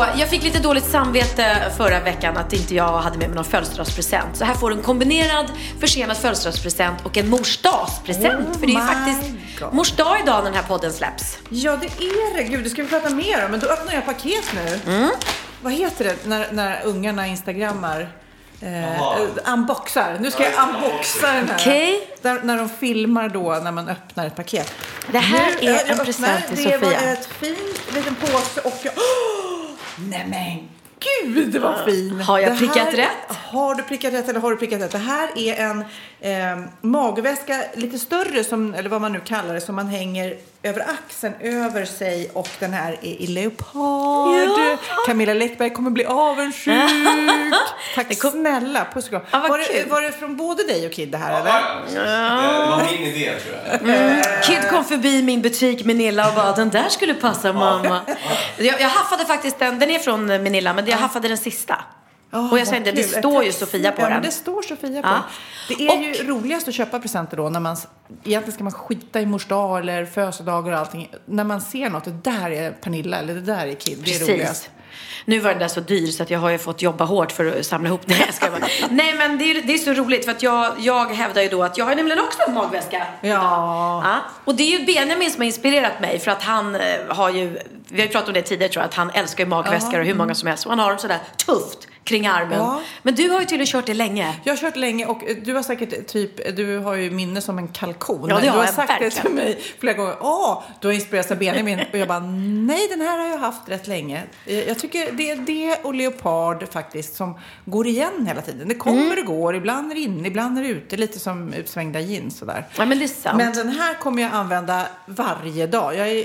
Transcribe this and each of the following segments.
Så jag fick lite dåligt samvete förra veckan att inte jag hade med mig någon födelsedagspresent. Så här får du en kombinerad försenad födelsedagspresent och en morsdagspresent. Oh för det är ju faktiskt God. mors dag idag när den här podden släpps. Ja, det är det. Gud, det ska vi prata mer om. Men då öppnar jag paket nu. Mm. Vad heter det när, när ungarna instagrammar? Eh, unboxar. Nu ska jag unboxa den här. Okej. Där, när de filmar då när man öppnar ett paket. Det här Nu, är en present till Det var Sofia. ett fint liten påse och jag... Oh! Nej men gud vad fin! Har jag Det här- prickat rätt? Har du prickat rätt eller har du prickat rätt? Det här är en eh, magväska, lite större, som, eller vad man nu kallar det, som man hänger över axeln över sig och den här är i leopard. Ja. Camilla Läckberg kommer bli avundsjuk. Tack Det kom- snälla, puss och kram. Ja, vad var, det, var det från både dig och Kid det här eller? Det var min idé tror jag. Kid kom förbi min butik Manilla och bara den där skulle passa mamma. Jag, jag haffade faktiskt den, den är från Manilla men jag haffade den sista. Ja, och jag inte, det kul. står ju Sofia på ja, den. Men det står Sofia på Ja. den. Det är Och- ju roligast att köpa presenter då när man, egentligen ska man skita i mors dag eller födelsedagar och allting. När man ser något, det där är Pernilla eller det där är Kid, det är roligast. Nu var den där så dyr så att jag har ju fått jobba hårt för att samla ihop. Jag ska bara. Nej men det är, det är så roligt för att jag, jag hävdar ju då att jag har nämligen också en magväska. Ja. Ja. Och det är ju Benjamin som har inspirerat mig för att han eh, har ju, vi har ju pratat om det tidigare tror jag, att han älskar ju magväskor och hur många som helst. Och han har dem sådär tufft kring armen. Ja. Men du har ju tydligen kört det länge. Jag har kört länge och eh, du har säkert typ, du har ju minne som en kalkon. Ja, det du har har jag sagt det verkligen. till mig flera gånger. Åh, du har inspirerats av Benjamin. Och jag bara, nej den här har jag haft rätt länge. Eh, Jag tycker det är det och leopard faktiskt som går igen hela tiden. Det kommer Mm. och går, ibland är det inne, ibland är det ute. Lite som utsvängda jeans sådär. Ja men det är sant. Men den här kommer jag använda varje dag. Jag är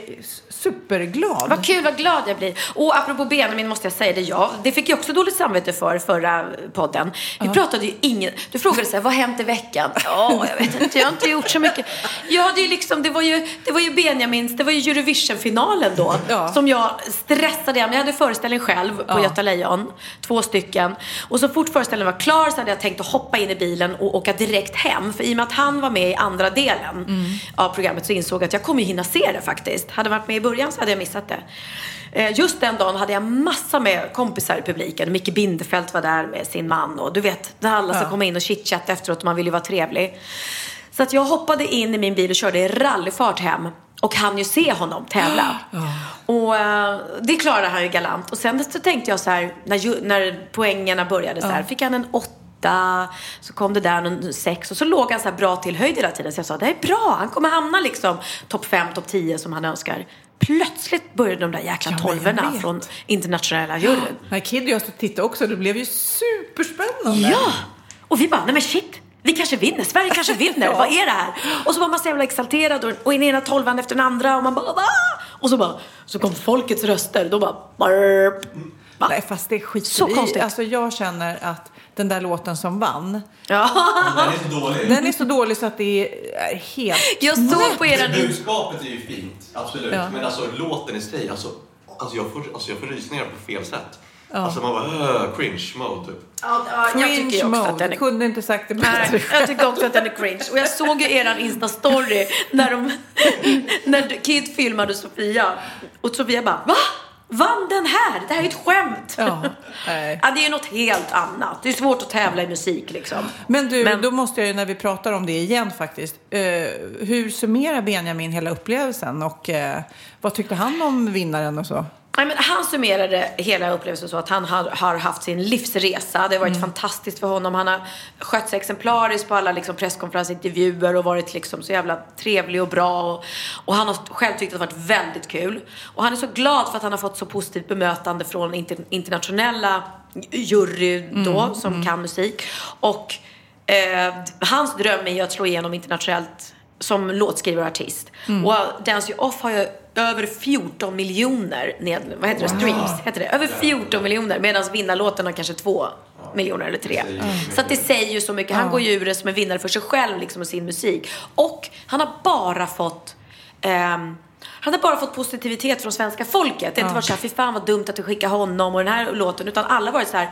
superglad. Vad kul, vad glad jag blir. Och apropå Benjamin måste jag säga det, ja, det fick jag också dåligt samvete för förra podden. Vi pratade ju ingen, du frågade så här, vad har hänt i veckan? Ja, jag vet inte, jag har inte gjort så mycket. Ja, det är liksom, det var ju, det var ju Benjamins, det var ju Eurovision-finalen då. Ja. Som jag stressade, jag hade föreställning själv på Ja. Göta Lejon, två stycken. Och så fort föreställningen var klar så hade jag tänkt att hoppa in i bilen och åka direkt hem. För i och med att han var med i andra delen av programmet så insåg jag att jag kommer ju hinna se det faktiskt. Hade jag varit med i början så hade jag missat det. Eh, Just den dagen hade jag massa med kompisar i publiken. Micke Bindefeld var där med sin man och du vet, när alla ska Ja. komma in och chitchatta efteråt man vill ju vara trevlig. Så att jag hoppade in i min bil och körde i rallyfart hem. Och hann ju se honom tävla. Och eh, det klarade han ju galant. Och sen så tänkte jag så här, när, ju, när poängerna började så här, fick han en åtta, så kom det där en sex och så låg han så här bra till höjd hela tiden. Så jag sa, det är bra, han kommer hamna liksom topp fem, topp tio som han önskar. Plötsligt började de där jäkla Ja, tolvorna från internationella juryn. När Kid och jag stod och tittade också, det blev ju superspännande. Ja! Och vi bara, nej men shit. Vi kanske vinner, Sverige kanske vinner, Ja. vad är det här? Och så var man så jävla exalterad och, och den ena tolvan efter den andra och man bara va? Och så bara, så kom folkets röster, då bara burp. Va? Nej, fast det är skit Så konstigt. Alltså jag känner att den där låten som vann, Ja. Den är så dålig. den är så dålig så att det är helt... Jag såg på era... Budskapet är ju fint, absolut. Ja. Men alltså låten i sig, alltså, alltså, jag får, alltså jag får rysningar på fel sätt. Alltså man bara, uh, cringe mode typ. Ja, ja, jag tycker Cringe också mode. att den är Kunde inte sagt det Nej, bättre. jag tycker också att den är cringe. Och jag såg ju eran Insta-story när, de, när Kid filmade Sofia. Och Sofia bara, va? Vann den här? Det här är ett skämt. Ja, nej. Ja, det är något helt annat. Det är svårt att tävla i musik liksom. Men du, Men- då måste jag ju när vi pratar om det igen faktiskt. Eh, hur summerar Benjamin hela upplevelsen och eh, vad tyckte han om vinnaren och så? Nej, men han summerade hela upplevelsen så att han har, har haft sin livsresa. Det har varit fantastiskt för honom. Han har skött sig exemplariskt på alla liksom, presskonferensintervjuer och varit liksom, så jävla trevlig och bra. Och, och han har själv tyckt att det har varit väldigt kul. Och han är så glad för att han har fått så positivt bemötande från inter, internationella jury då, som kan musik. Och eh, hans dröm är ju att slå igenom internationellt som låtskrivare och artist. Och Dance You Off har ju över 14 miljoner ned, vad heter det, streams, heter det? Över 14 miljoner medan vinnarlåten har kanske två miljoner eller tre. Så att det säger ju så mycket. Han går ju ur det som en vinnare för sig själv liksom och sin musik. Och han har bara fått ehm, han har bara fått positivitet från svenska folket. Det har inte varit så här, fy fan vad dumt att du skickar honom och den här låten. Utan alla har varit så här,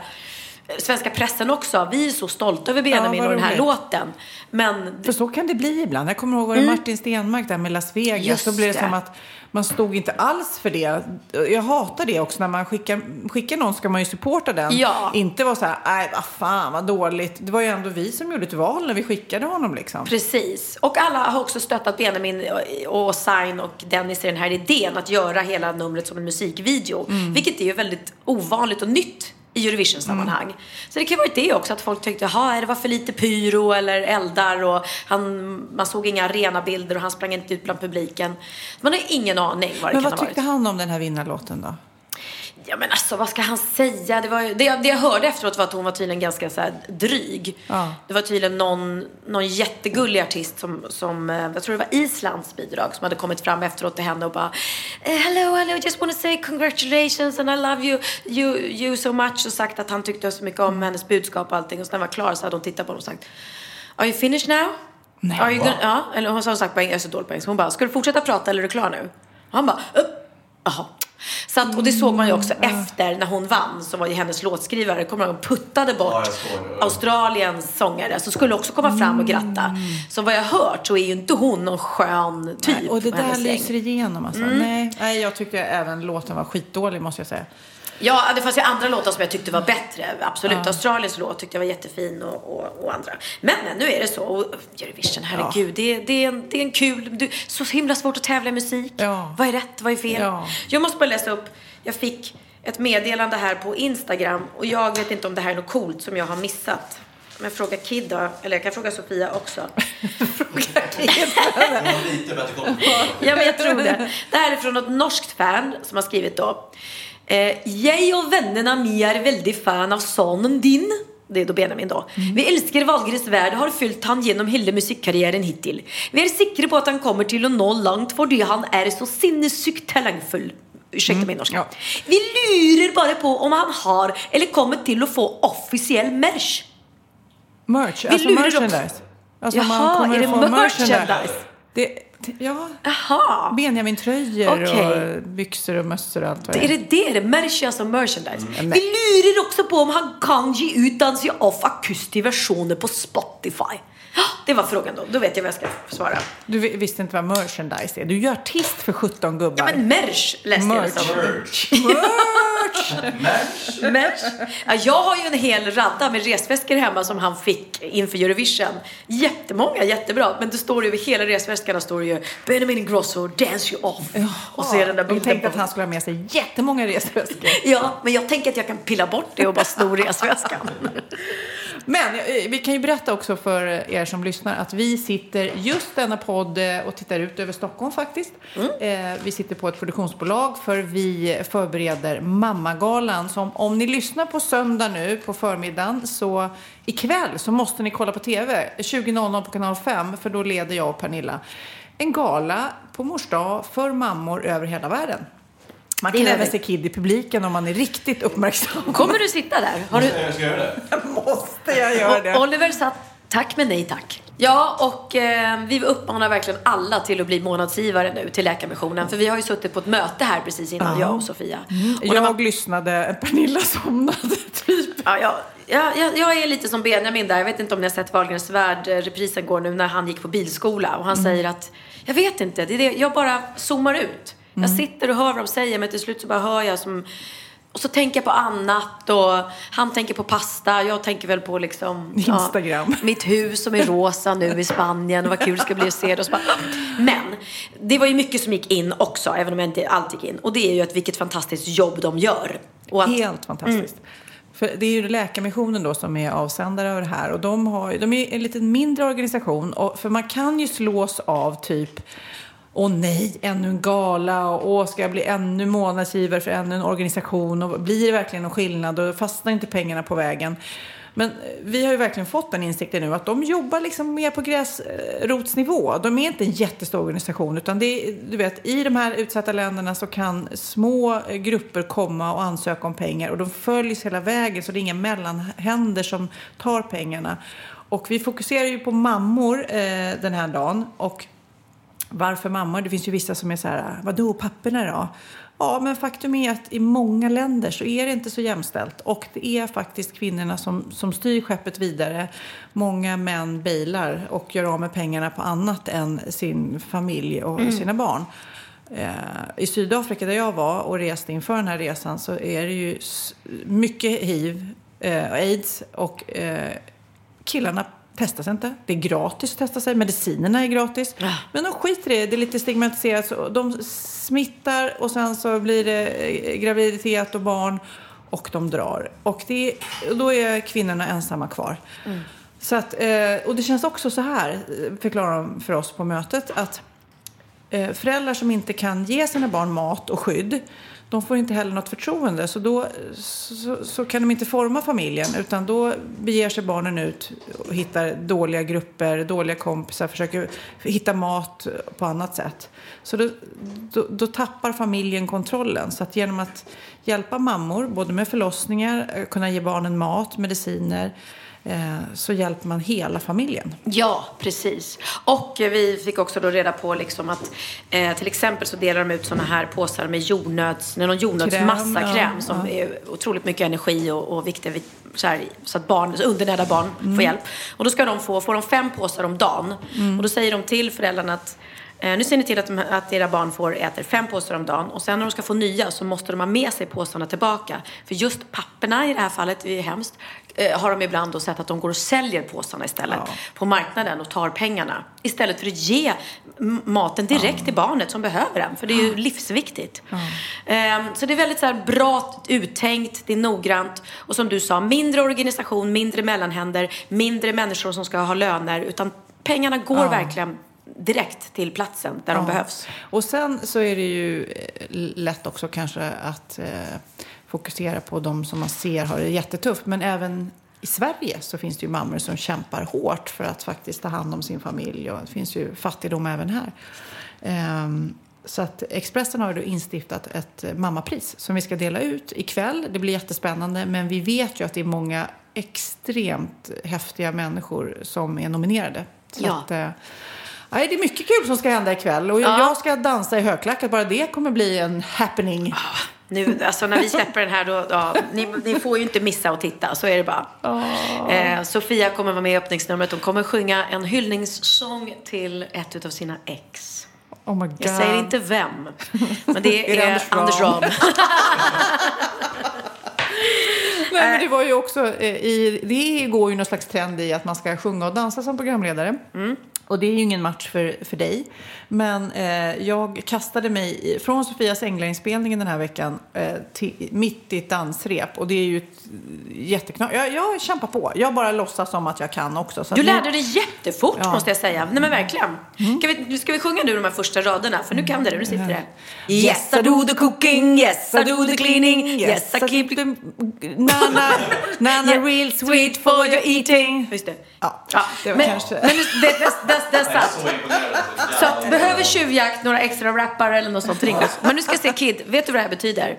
svenska pressen också. Vi är så stolta över Benjamin vad och den här låten. Men För så kan det bli ibland. Jag kommer ihåg var det Martin Stenmark där med Las Vegas. Mm. Just Då blev det, det. som att man stod inte alls för det. Jag hatar det också. När man skickar, skickar någon ska man ju supporta den. Ja. Inte vara så här, nej vad fan vad dåligt. Det var ju ändå vi som gjorde ett val när vi skickade honom liksom. Precis. Och alla har också stöttat Benjamin och Sign och Dennis i den här idén att göra hela numret som en musikvideo. Vilket är ju väldigt ovanligt och nytt i Eurovision-sammanhang. Så det kan varit det också, att folk tyckte att det var för lite pyro eller eldar och han, man såg inga arenabilder och han sprang inte ut bland publiken. Man har ingen aning vad det Men kan vad ha tyckte varit. han om den här vinnarlåten då? Ja men alltså vad ska han säga? Det, var, det, det jag hörde efteråt var att hon var tydligen ganska så här dryg. Ja. Det var tydligen någon, någon jättegullig artist som, som, eh, jag tror det var Islands bidrag, som hade kommit fram efteråt till henne och bara eh, Hello, hello, just wanna say congratulations and I love you, you, you so much och sagt att han tyckte så mycket om hennes budskap och allting. Och sen när han var klar så hade hon tittat på honom och sagt Are you finished now? Nej. Are you gonna, ja, eller hon sa sagt på engelska, jag är så dålig på engelska. Hon bara, ska du fortsätta prata eller är du klar nu? Och han bara. Jaha. Så att, och det såg man ju också efter när hon vann så var ju hennes låtskrivare, kommer ihåg, puttade Ja, bort det. Australiens sångare som skulle också komma fram och gratta. Så vad jag hört så är ju inte hon någon skön typ. Nej, och det där lyser igenom alltså. Mm. Nej, nej, jag tyckte även låten var skitdålig måste jag säga. Ja, det fanns ju andra låtar som jag tyckte var bättre. Absolut. Australiens låt tyckte jag var jättefin och, och, och andra. Men, men nu är det så. Och Eurovision, herregud. Det, det, är en, det är en kul... Du, så himla svårt att tävla i musik. Ja. Vad är rätt? Vad är fel? Ja. Jag måste bara läsa upp. Jag fick ett meddelande här på Instagram. Och jag vet inte om det här är något coolt som jag har missat. Men jag frågar Kid då. Eller jag kan fråga Sofia också. Bättre koll. Ja, men jag tror det. Det här är från ett norskt fan som har skrivit då. Eh, jeg og vennene mine er veldig fan av sonen din. Det är då Benjamin då. Vi älskar Valgres värld och har följt han genom hela musikkarriären hittil. Vi är säkra på att han kommer till att nå långt fordi han är så sinnessykt talangfull. Ursäkta min norska. ja. Vi lurer bara på om han har eller kommer till att få officiell merch. Merch, alltså lurar också. merchandise. Alltså Jaha, är det få merchandise? Det, ja, Jaha. Benjamin-tröjor Okej. och byxor och mössor och allt vad Är det är. det det? Är det merch alltså merchandise? Mm. Vi lurer också på om han kan ge ut Dance You Off akustiska versioner på Spotify. Det var frågan då. Då vet jag vad jag ska svara. Du vi- visste inte vad merchandise är. Du är artist för 17 gubbar. Ja, men merch läste jag Merch. som. Merch. Merch! Merch. Merch. Ja, jag har ju en hel radda med resväskor hemma som han fick inför Eurovision. Jättemånga, jättebra. Men det står ju över hela resväskarna står det ju Benjamin Ingrosso, Dance You Off. och så är den där De bilden tänkte på att han skulle ha med sig jättemånga resväskor. Ja, men jag tänker att jag kan pilla bort det och bara sno resväskan. Men eh, vi kan ju berätta också för er som lyssnar att vi sitter just denna podd eh, och tittar ut över Stockholm faktiskt. Eh, Vi sitter på ett produktionsbolag för vi förbereder Mammagalan som om ni lyssnar på söndag nu på förmiddagen så ikväll så måste ni kolla på TV 20.00 på kanal 5 för då leder jag och Pernilla en gala på mors dag för mammor över hela världen. Man kan även se Kid i publiken om man är riktigt uppmärksam. Kommer du sitta där? Har du... Jag ska göra det. Måste jag göra det? Oliver satt Tack men nej tack. Ja, och eh, vi uppmanar verkligen alla till att bli månadsgivare nu till Läkarmissionen. För vi har ju suttit på ett möte här precis innan, jag och Sofia. Och när Jag man- lyssnade, Pernilla somnade typ. Ja, jag, jag, jag, jag är lite som Benjamin där. Jag vet inte om ni har sett Wahlgrens värld. eh, Reprisen går nu när han gick på bilskola. Och han säger att, jag vet inte, det är det, jag bara zoomar ut. Jag sitter och hör vad de säger men till slut så bara hör jag som... Och så tänker jag på annat och han tänker på pasta. Jag tänker väl på liksom... Instagram. Ja, mitt hus som är rosa nu i Spanien och vad kul det ska bli att se det. Och så bara, men det var ju mycket som gick in också, även om jag inte allt gick in. Och det är ju att vilket fantastiskt jobb de gör. Att, Helt fantastiskt. För det är ju Läkarmissionen då som är avsändare av det här. Och de, har, de är en lite mindre organisation. Och, för man kan ju slås av typ Åh nej, ännu en gala och åh, ska jag bli ännu månadsgivare för ännu en organisation och blir det verkligen någon skillnad och fastnar inte pengarna på vägen? Men eh, vi har ju verkligen fått den insikten nu att de jobbar liksom mer på gräsrotsnivå. De är inte en jättestor organisation utan det är, du vet, i de här utsatta länderna så kan små eh, grupper komma och ansöka om pengar och de följs hela vägen så det är inga mellanhänder som tar pengarna. Och vi fokuserar ju på mammor eh, den här dagen och varför mammor? Det finns ju vissa som är så här, vadå papporna då? Ja, men faktum är att i många länder så är det inte så jämställt och det är faktiskt kvinnorna som, som styr skeppet vidare. Många män bailar och gör av med pengarna på annat än sin familj och sina barn. Eh, I Sydafrika där jag var och reste inför den här resan så är det ju mycket hiv, eh, aids och eh, killarna testas inte. Det är gratis att testa sig. Medicinerna är gratis. Men de skiter i det. Det är lite stigmatiserat. Så de smittar och sen så blir det eh, graviditet och barn och de drar. Och det, och då är kvinnorna ensamma kvar. Så att, eh, och det känns också så här, eh, förklarar de för oss på mötet, att föräldrar som inte kan ge sina barn mat och skydd, de får inte heller något förtroende. Så då så, så kan de inte forma familjen, utan då beger sig barnen ut och hittar dåliga grupper, dåliga kompisar, försöker hitta mat på annat sätt. Så då, då, då tappar familjen kontrollen. Så att genom att hjälpa mammor, både med förlossningar, kunna ge barnen mat, mediciner, så hjälper man hela familjen. Ja, precis. Och eh, vi fick också då reda på liksom att eh, till exempel så delar de ut såna här påsar med jordnöts, någon jordnötsmassa Kräm, ja, kräm som är otroligt mycket energi och, och viktig vit- så, här, så att barn, så undernärda barn Mm. får hjälp. Och då ska de få, får de fem påsar om dagen. Och då säger de till föräldrarna att Eh, nu ser ni till att, de, att era barn får äter fem påsar om dagen och sen när de ska få nya så måste de ha med sig påsarna tillbaka. För just papperna i det här fallet, det är hemskt, eh, har de ibland då sett att de går och säljer påsarna istället på marknaden och tar pengarna. Istället för att ge maten direkt till barnet som behöver den. För det är ju livsviktigt. Eh, så det är väldigt så bra uttänkt, det är noggrant och som du sa, mindre organisation, mindre mellanhänder, mindre människor som ska ha löner utan pengarna går verkligen direkt till platsen där de behövs. Och sen så är det ju eh, lätt också kanske att eh, fokusera på de som man ser har det jättetufft. Men även i Sverige så finns det ju mammor som kämpar hårt för att faktiskt ta hand om sin familj. Och det finns ju fattigdom även här. Ehm, så att Expressen har ju instiftat ett mammapris som vi ska dela ut ikväll. Det blir jättespännande, men vi vet ju att det är många extremt häftiga människor som är nominerade. Så Ja. att, eh, Nej, det är mycket kul som ska hända ikväll. Och Ja. jag ska dansa i högklackat. Bara det kommer bli en happening. Nu, alltså när vi släpper den här då, ja, ni, ni får ju inte missa att titta, så är det bara. Eh, Sofia kommer vara med i öppningsnumret. Hon kommer sjunga en hyllningssång till ett utav sina ex. Oh my God. Jag säger inte vem, men det Är är, det Anders Anders Ram? Nej, men det var ju också, eh, i, det går ju någon slags trend i att man ska sjunga och dansa som programledare. Mm. Och det är ju ingen match för, för dig. Men eh, jag kastade mig från Sofias Änglainspelningen den här veckan eh, till, mitt i ett dansrep. Och det är ju ett jätteknas. Jag, jag kämpar på. Jag bara låtsas som att jag kan också. Så Du att nu- lärde dig jättefort Ja. måste jag säga. Nej men verkligen. Ska, vi, ska vi sjunga nu de här första raderna? För nu kan du det, nu sitter det. Yes I do the cooking, yes I do the cleaning, yes I keep the... Nana, nana real sweet for your eating. Just det. Ja, Ja, det var men, kanske- men det, det, det, det är sant. Så att, behöver tjuvjakt några extra rappar eller något sånt, ring oss. Men nu ska jag se Kid, vet du vad det här betyder?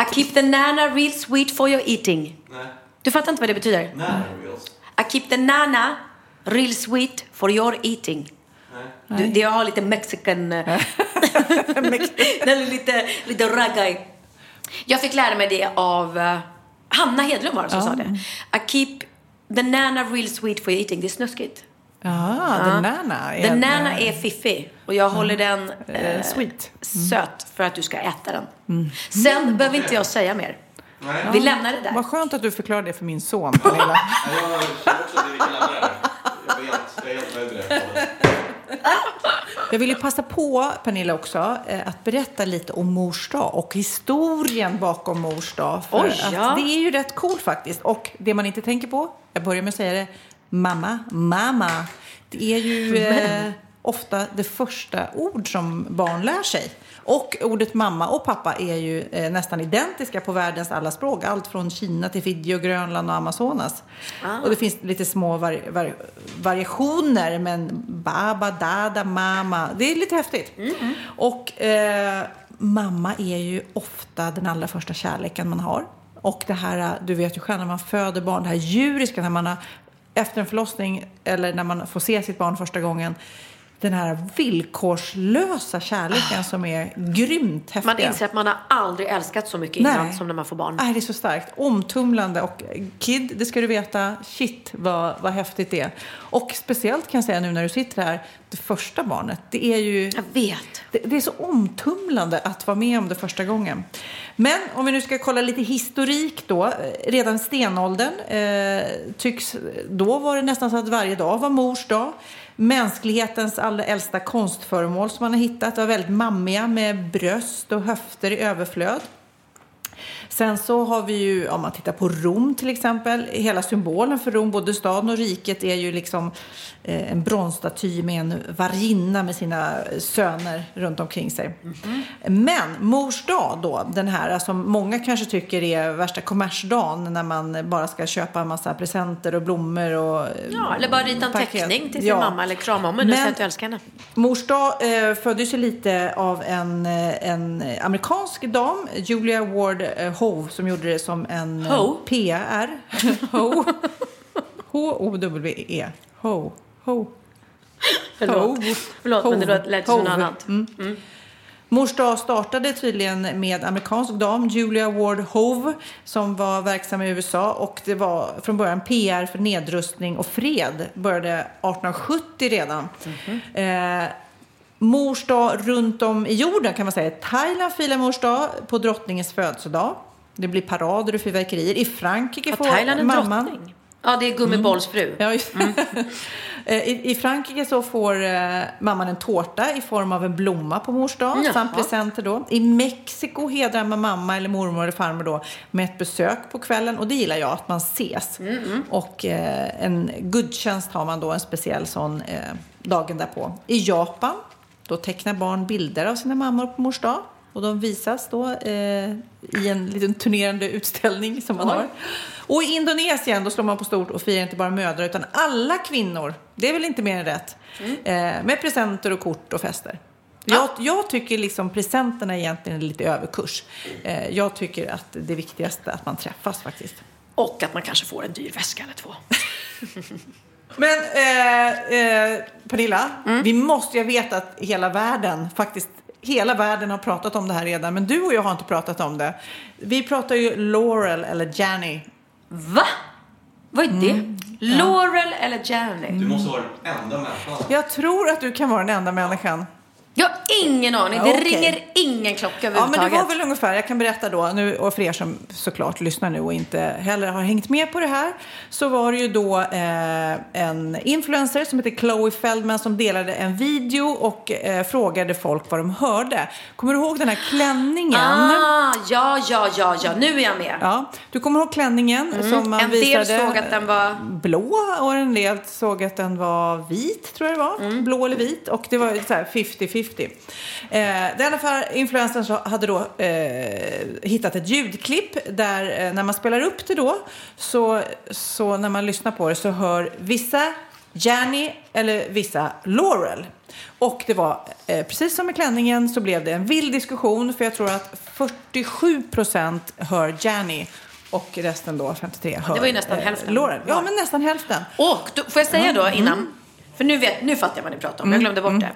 I keep the nana real sweet for your eating. Nej. Du fattar inte vad det betyder? Reels? I keep the nana real sweet for your eating. Du, det jag har lite mexican... eh, är lite, lite raggai. Jag fick lära mig det av eh, Hanna Hedlund var det som sa det. I keep the nana real sweet for your eating. Det är snuskigt. Ja, the nana. Är The en, nana eh, är fiffig och jag håller den eh, eh, sweet. söt för att du ska äta den. Sen behöver inte jag säga mer. Vi lämnar det där. Vad skönt att du förklarade det för min son. Nej, Jag känner också att vi kan lämna det här. Jag är helt, jag är helt nöjd med det. Jag vill ju passa på, Pernilla, också eh, att berätta lite om mors dag och historien bakom mors dag. För Oj, ja. att det är ju rätt coolt faktiskt. Och det man inte tänker på, jag börjar med att säga det, mamma, mamma. Det är ju eh, ofta det första ord som barn lär sig. Och ordet mamma och pappa är ju eh, nästan identiska på världens alla språk. Allt från Kina till Fiji och Grönland och Amazonas. Och det finns lite små vari vari variationer, men baba, dada, mamma. Det är lite häftigt. Och eh, mamma är ju ofta den allra första kärleken man har. Och det här, du vet ju själv när man föder barn, det här djuriska, när man har efter en förlossning eller när man får se sitt barn första gången. Den här villkorslösa kärleken som är grymt häftig. Man inser att man har aldrig älskat så mycket innan som när man får barn. Nej, det är så starkt. Omtumlande. Och Kid, det ska du veta, shit vad, vad häftigt det är. Och speciellt kan jag säga nu när du sitter här, det första barnet. Det är ju... Jag vet. Det, det är så omtumlande att vara med om det första gången. Men om vi nu ska kolla lite historik då. eh, Redan stenåldern eh, tycks, då var det nästan så att varje dag var mors dag. Mänsklighetens allra äldsta konstföremål som man har hittat var väldigt mammiga med bröst och höfter i överflöd. Sen så har vi ju, om man tittar på Rom till exempel, hela symbolen för Rom, både staden och riket, är ju liksom eh, en bronsstaty med en varinna med sina söner runt omkring sig. Men mors dag då, den här som många kanske tycker är värsta kommersdagen när man bara ska köpa en massa presenter och blommor och eh, Ja, eller bara rita en paket. teckning till sin Ja. mamma eller krama om henne och säga att du älskar henne. Mors dag eh, föddes ju lite av en, eh, en amerikansk dam, Julia Ward eh, Howe, som gjorde det som en eh, Ho? PR. Ho. H-O-W-E. Ho. Ho. Förlåt. Förlåt men det lät- som något annat. Mm. Mors dag startade tydligen med amerikansk dam, Julia Ward Hove, som var verksam i USA. Och det var från början PR för nedrustning och fred. Började 1870 redan. Eh, mors dag runt om i jorden kan man säga. Thailand firar mors dag på drottningens födelsedag. Det blir parader och fyrverkerier. I Frankrike får Thailand mamman... drottning? Ja, det är Gummibolls fru. Ja, just. Eh, I, I Frankrike så får eh, mamman en tårta i form av en blomma på mors dag Jaha. samt presenter då. I Mexiko hedrar man mamma eller mormor eller farmor då med ett besök på kvällen och det gillar jag, att man ses. Och eh, en gudstjänst har man då, en speciell sån eh, dagen därpå. I Japan, då tecknar barn bilder av sina mammor på mors dag. Och de visas då eh, i en liten turnerande utställning som man har. Och i Indonesien då slår man på stort och firar inte bara mödrar utan alla kvinnor. Det är väl inte mer än rätt. Eh, med presenter och kort och fester. Jag, jag tycker liksom presenterna egentligen är lite överkurs. Eh, jag tycker att det viktigaste är att man träffas faktiskt. Och att man kanske får en dyr väska eller två. Men eh, eh, Pernilla, vi måste, jag vet att hela världen, faktiskt hela världen har pratat om det här redan, men du och jag har inte pratat om det. Vi pratar ju Laurel eller Janny. Va? Vad är det? Mm. Laurel eller Janny? Du måste vara den enda människan. Jag tror att du kan vara den enda människan. Jag har ingen aning. Det okej. ringer ingen klocka Ja, men överhuvudtaget. det var väl ungefär, jag kan berätta då, nu, och för er som såklart lyssnar nu och inte heller har hängt med på det här, så var det ju då eh, en influencer som heter Chloe Feldman som delade en video och eh, frågade folk vad de hörde. Kommer du ihåg den här klänningen? Ah, ja, ja, ja, ja. Nu är jag med. Ja, du kommer ihåg klänningen som man Mm. En del visade? såg att den var- blå och en del såg att den var vit, tror jag det var. Mm. Blå eller vit. Och det var så här 50-50. Eh, det i alla fall, influencern så hade då eh, hittat ett ljudklipp där eh, när man spelar upp det då så, så när man lyssnar på det så hör vissa Janny eller vissa Laurel. Och det var, eh, precis som med klänningen, så blev det en vild diskussion för jag tror att 47 procent hör Janny och resten då, 53, hör det var ju nästan hälften Lauren. Ja, men nästan hälften. Och då, får jag säga då Mm. innan, för nu, vet, nu fattar jag vad ni pratar om, jag glömde bort det.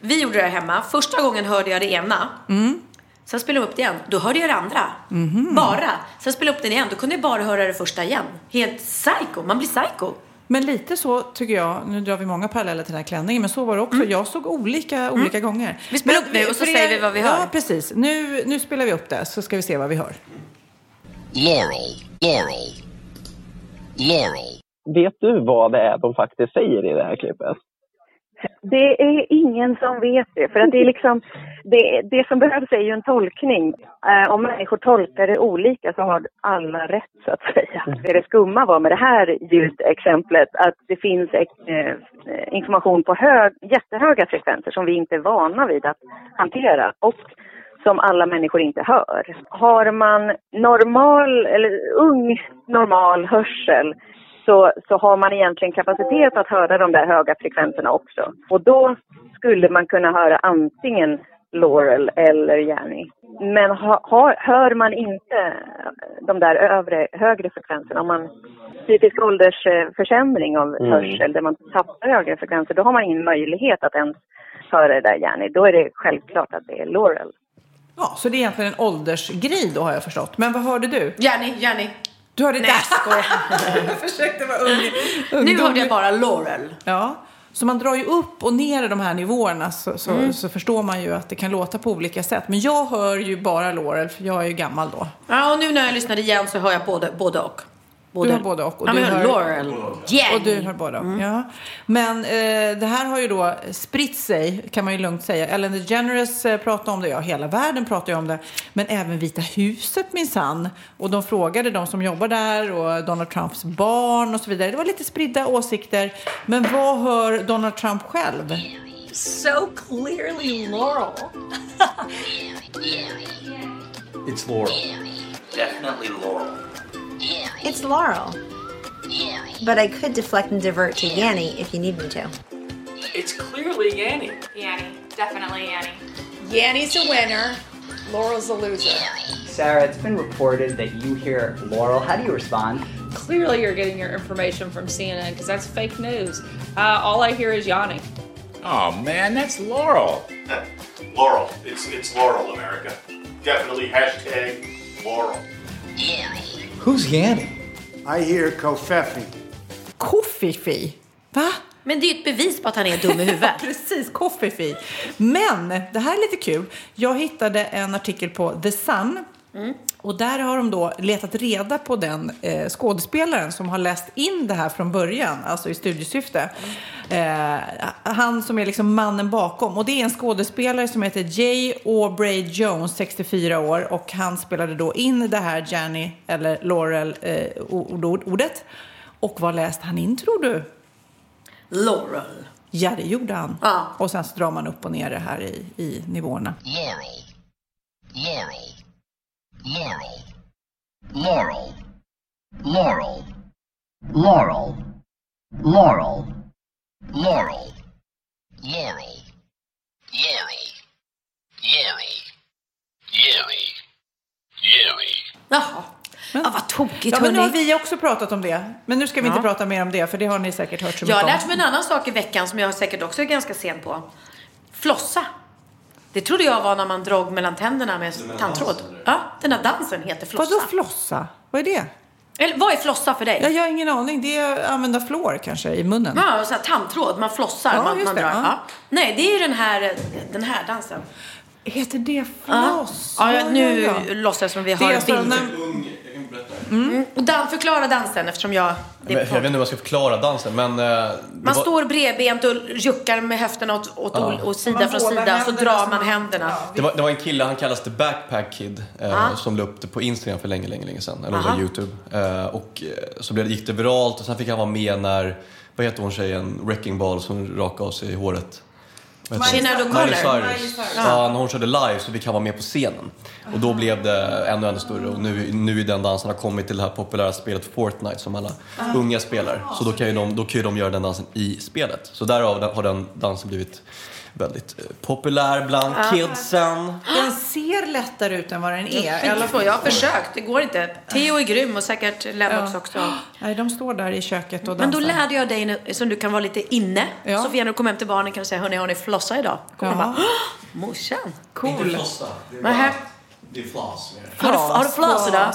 Vi gjorde det här hemma, första gången hörde jag det ena. Mm. Sen spelade jag upp det igen, då hörde jag det andra. Mhm. Bara. Sen spelade jag upp det igen, då kunde jag bara höra det första igen. Helt psycho, man blir psycho. Men lite så tycker jag, nu drar vi många paralleller till den här klänningen, men så var det också. Jag såg olika, olika gånger. Mm. Vi spelar Men upp nu och så för säger vi vad vi hör. Ja, precis. Nu, nu spelar vi upp det, så ska vi se vad vi hör. Laurel, Laurel, Laurel. Vet du vad det är de faktiskt säger i det här klippet? Det är ingen som vet det. För att det, är liksom, det, det som behövs är ju en tolkning. Eh, om människor tolkar det olika så har alla rätt, så att säga. Det, det skumma var med det här ljudexemplet att det finns eh, information på hög, jättehöga frekvenser som vi inte är vana vid att hantera. Och som alla människor inte hör. Har man normal, eller ung normal hörsel så, så har man egentligen kapacitet att höra de där höga frekvenserna också. Och då skulle man kunna höra antingen Laurel eller Jenny. Men ha, ha, hör man inte de där övre, högre frekvenserna, om man psykisk åldersförsämring av hörsel där man tappar högre frekvenser, då har man ingen möjlighet att ens höra det där Jenny. Då är det självklart att det är Laurel. Ja, så det är egentligen en åldersgrej då har jag förstått. Men vad hörde du? Jenny, Jenny. Du hörde Nej, det? jag försökte vara ung. Nu hörde jag bara Laurel. Ja, så man drar ju upp och ner i de här nivåerna så, så, Mm. så förstår man ju att det kan låta på olika sätt. Men jag hör ju bara Laurel, för jag är ju gammal då. Ja, och nu när jag lyssnar igen så hör jag både, både och. Både, Du hör både och. och ja, du men hör Laurel. Jenny. Och du hör båda. Mm. Ja. Men eh, det här har ju då spritt sig, kan man ju lugnt säga. Ellen DeGeneres eh, pratar om det, ja hela världen pratar ju om det. Men även Vita huset minsann. Och de frågade de som jobbar där och Donald Trumps barn och så vidare. Det var lite spridda åsikter. Men vad hör Donald Trump själv? So clearly Laurel. It's Laurel. Definitely Laurel. It's Laurel. But I could deflect and divert to Yanny if you need me to. It's clearly Yanny. Yanny. Definitely Yanny. Yanny's a winner. Laurel's a loser. Sarah, it's been reported that you hear Laurel. How do you respond? Clearly, you're getting your information from CNN because that's fake news. Uh, all I hear is Yanni. Oh man, that's Laurel. Laurel. It's it's Laurel, America. Definitely hashtag Laurel. Who's Yanny? I hear Kofefi. Koffifi. Va? Men det är ju ett bevis på att han är dum i huvudet. Precis, Koffifi. Men det här är lite kul. Jag hittade en artikel på The Sun. Och där har de då letat reda på den eh, skådespelaren som har läst in det här från början, alltså i studiesyfte. Eh, han som är liksom mannen bakom. Och det är en skådespelare som heter Jay Aubrey Jones, 64 år. Och han spelade då in det här Janny, eller Laurel, eh, ord- ordet. Och vad läste han in tror du? Laurel. Ja, det gjorde han. Ja. Och sen så drar man upp och ner det här i, i nivåerna. Laurel. Laurel. Laurel. Laurel. Laurel. Laurel. Laurel. Laurel. Laurel. Jerry. Jerry. Jerry. Jerry. Jaha. Ja, vad tokigt Ja, men nu har vi också pratat om det. Men nu ska vi inte Ja. prata mer om det, för det har ni säkert hört så Jag har mycket lärt om. mig en annan sak i veckan som jag säkert också är ganska sen på. Flossa. Det trodde jag var när man drog mellan tänderna med tandtråd. Ja, den här dansen heter flossa. Vadå flossa? Vad är det? Eller vad är flossa för dig? Ja, jag har ingen aning. Det är att använda fluor kanske i munnen. Ja, så här, tandtråd, man flossar, Ja, man, just man det, drar. ja. Ja. Nej, det är ju den här, den här dansen. Heter det floss? ja, ja, nu ja, ja. låtsas som vi Det har är en alltså bild. Mm. Och Dan, förklara dansen eftersom jag... Det Men, jag vet inte hur jag ska förklara dansen, men... eh, man var- står bredbent och juckar med höfterna åt, åt, Ja. åt sida Man från sida, så drar man man- händerna. Det var, det var en kille, han kallas The Backpack Kid, eh, som la upp det på Instagram för länge, länge, länge sedan. Eller Aha. på Youtube. Eh, och eh, så blev det, gick det viralt och sen fick han vara med när, vad heter hon tjejen, Wrecking Ball som rakade av sig håret? Miley O'Connor. Cyrus. Ja, när hon körde live så fick han vara med på scenen. Och då blev det ännu, ännu större. Och nu, nu är den dansen har kommit till det här populära spelet Fortnite som alla unga spelar. Så då kan, ju de, då kan ju de göra den dansen i spelet. Så därav har den dansen blivit väldigt eh, populär bland Ah. kidsen. Den ser lättare ut än vad den är. I alla Jag, fall- jag har försökt, det går inte. Theo är grym och säkert Lennox Ja. också. Nej, de står där i köket och Men då dansar. lärde jag dig, som du kan vara lite inne. Ja. Sofia, när du kommer hem till barnen kan du säga, hörni, har ni flossa idag? Kommer Ja. de bara, "Åh, morsan. Cool. Nähä. Det är flas. Har du, har du floss idag?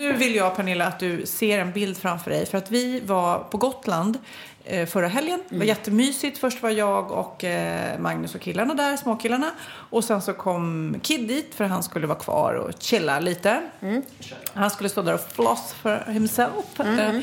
Nu vill jag, Pernilla, att du ser en bild framför dig. För att vi var på Gotland eh, förra helgen. Det var jättemysigt. Först var jag och eh, Magnus och killarna där, småkillarna. Och sen så kom Kid dit för han skulle vara kvar och chilla lite. Han skulle stå där och floss för himself. Eh, I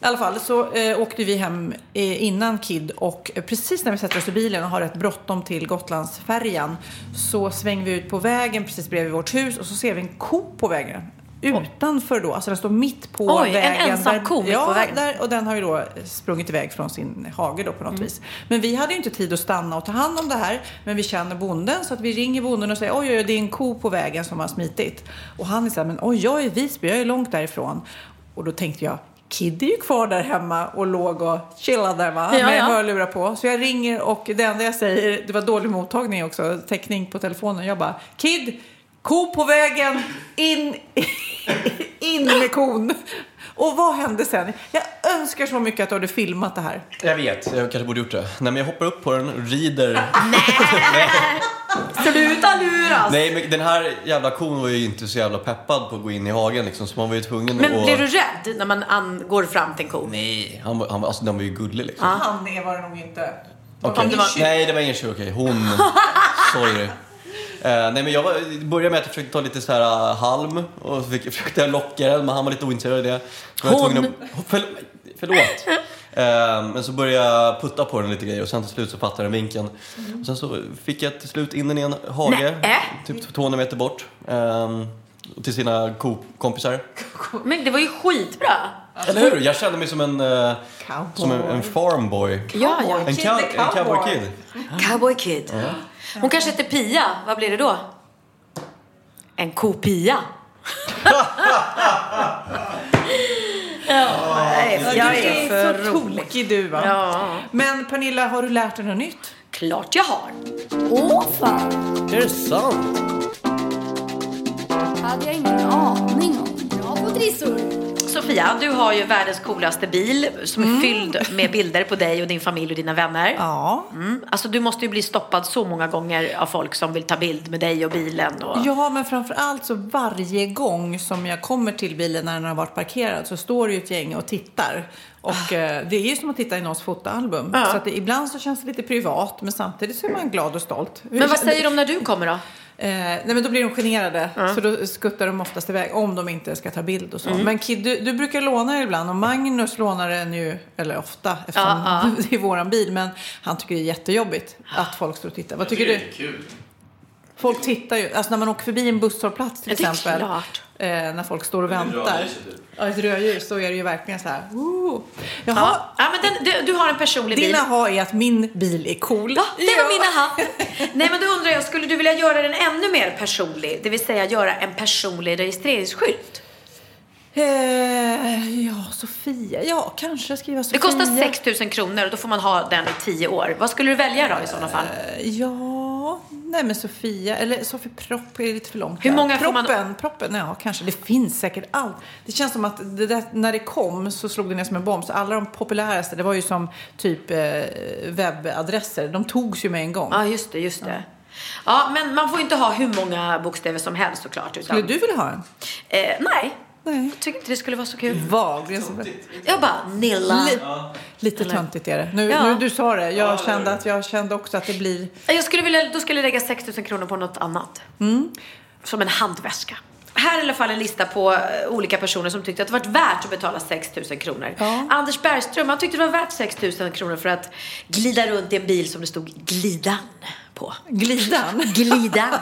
alla fall så eh, åkte vi hem eh, innan Kid och precis när vi sätter oss i bilen och har rätt bråttom till Gotlandsfärjan så svänger vi ut på vägen precis bredvid vårt hus och så ser vi en ko på vägen. Utanför då, alltså den står mitt på Oj, en vägen. ensam där- ko mitt ja, på vägen. Där, och den har ju då sprungit iväg från sin hage då på Mm. något vis. Men vi hade ju inte tid att stanna och ta hand om det här. Men vi känner bonden så att vi ringer bonden och säger oj, oj, oj, det är en ko på vägen som har smitit. Och han är så här, men oj, jag är i Visby, jag är långt därifrån. Och då tänkte jag, Kid är ju kvar där hemma och låg och chillade där va? Ja, med ja. hörlurar på. Så jag ringer och det enda jag säger, det var dålig mottagning också, täckning på telefonen. Jag bara, Kid, ko på vägen, in, in med kon. Och vad hände sen? Jag önskar så mycket att du hade filmat det här. Jag vet, jag kanske borde gjort det. Nej men jag hoppar upp på den och rider. Sluta luras! Nej men den här jävla kon var ju inte så jävla peppad på att gå in i hagen liksom. Så man var ju tvungen Men att... blir du rädd när man an- går fram till en ko? Nej, han, var- han, var- alltså, den var ju gullig liksom. Han är var det nog inte. Okej. Om det var- Nej, det var ingen tjur. Okej, hon. Sorry. Eh, nej men jag började med att jag försökte ta lite så här uh, halm och så fick, försökte jag locka den men han var lite ointresserad av det. Så jag Hon? tvungen Att, förl, förlåt. Eh, men så började jag putta på den lite grejer och sen till slut så fattade den vinkeln. Och sen så fick jag till slut in den i en hage, Nej. typ 200 meter bort. Eh, till sina kompisar. Men det var ju skitbra. Eller hur? Jag kände mig som en, eh, som en, en farmboy. Ja, ja. En, cow, en cowboy kid. Cowboy Kid. Hon kanske heter Pia. Vad blir det då? En kopia. ja, nej, jag du är för så rolig. tokig du va? Ja. Men Pernilla, har du lärt dig något nytt? Klart jag har. Åh fan! Är det sant? hade jag ingen aning om. Bra på trissor. Sofia, du har ju världens coolaste bil som är fylld med bilder på dig och din familj och dina vänner. Ja. Mm. Alltså du måste ju bli stoppad så många gånger av folk som vill ta bild med dig och bilen. Och... Ja, men framför allt så varje gång som jag kommer till bilen när den har varit parkerad så står det ju ett gäng och tittar. Och eh, det är ju som att titta i någons fotoalbum. Ja. Så att det, ibland så känns det lite privat men samtidigt så är man glad och stolt. Hur Men vad säger de när du kommer då? Eh, nej men då blir de generade. Så då skuttar de oftast iväg om de inte ska ta bild och så. Mm. Men Kid, du, du brukar låna det ibland och Magnus lånar den ju, eller ofta eftersom Ja, ja. det är våran bil. Men han tycker det är jättejobbigt att folk står och tittar. Vad tycker du? Folk tittar ju, alltså när man åker förbi en busshållplats till Ja, exempel. klart. Eh, när folk står och väntar. typ. Ja, ett rödljus så är det ju verkligen så här. Jaha. Ja, ja men den, du, du har en personlig bil. Din aha är att min bil är cool. Ja, det var min aha. Nej men då undrar jag, skulle du vilja göra den ännu mer personlig? Det vill säga göra en personlig registreringsskylt. Eh, ja, Sofia. Ja, kanske skriva Det Sofia. kostar 6 000 kronor och då får man ha den i 10 år. Vad skulle du välja då i sådana fall? Eh, Ja, nej men Sofia, eller Sofie Propp är det lite för långt. Hur där. många får proppen, man- Proppen, ja kanske. Det finns säkert allt. Det känns som att det där, när det kom så slog det ner som en bomb. Så alla de populäraste, det var ju som typ eh, webbadresser. De togs ju med en gång. Ja, just det, just det. Ja, men man får inte ha hur många bokstäver som helst såklart. Utan, Skulle du vilja ha en? Eh, nej, Nej. jag tycker inte det skulle vara så kul. Vag. så- Jag bara, Nilla. Li- Lite töntigt är det. Nu, Ja. nu du sa det. Jag kände att jag kände också att det blir... Jag skulle vilja, då skulle jag lägga 6 000 kronor på något annat. Mm. Som en handväska. Här är i alla fall en lista på eh, olika personer som tyckte att det var värt att betala 6 000 kronor. Anders Bergström, han tyckte det var värt 6 000 kronor för att glida runt i en bil som det stod glidan på. Glidan? Glidan.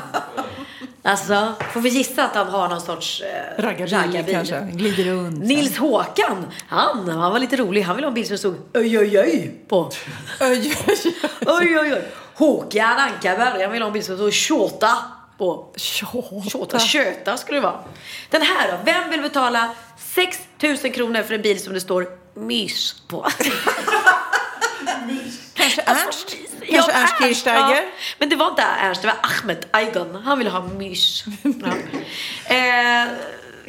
Alltså, får vi gissa att han har någon sorts eh, Raggarbil kanske. Glider runt. Nils Håkan, han, han var lite rolig. Han ville ha en bil som det stod oj, oj, oj på. Oj, oj, oj. Håkan Ankarberg, han ville ha en bil som stod tjåta på. Tjåta. Köta skulle det vara. Den här då, vem vill betala 6 000 kronor för en bil som det står mys på? Kanske Ernst? Ja, Kanske Ernst Kirchsteiger? Ja. Men det var inte Ernst, det var Ahmed Aygun. Han ville ha mys. Ja. Eh,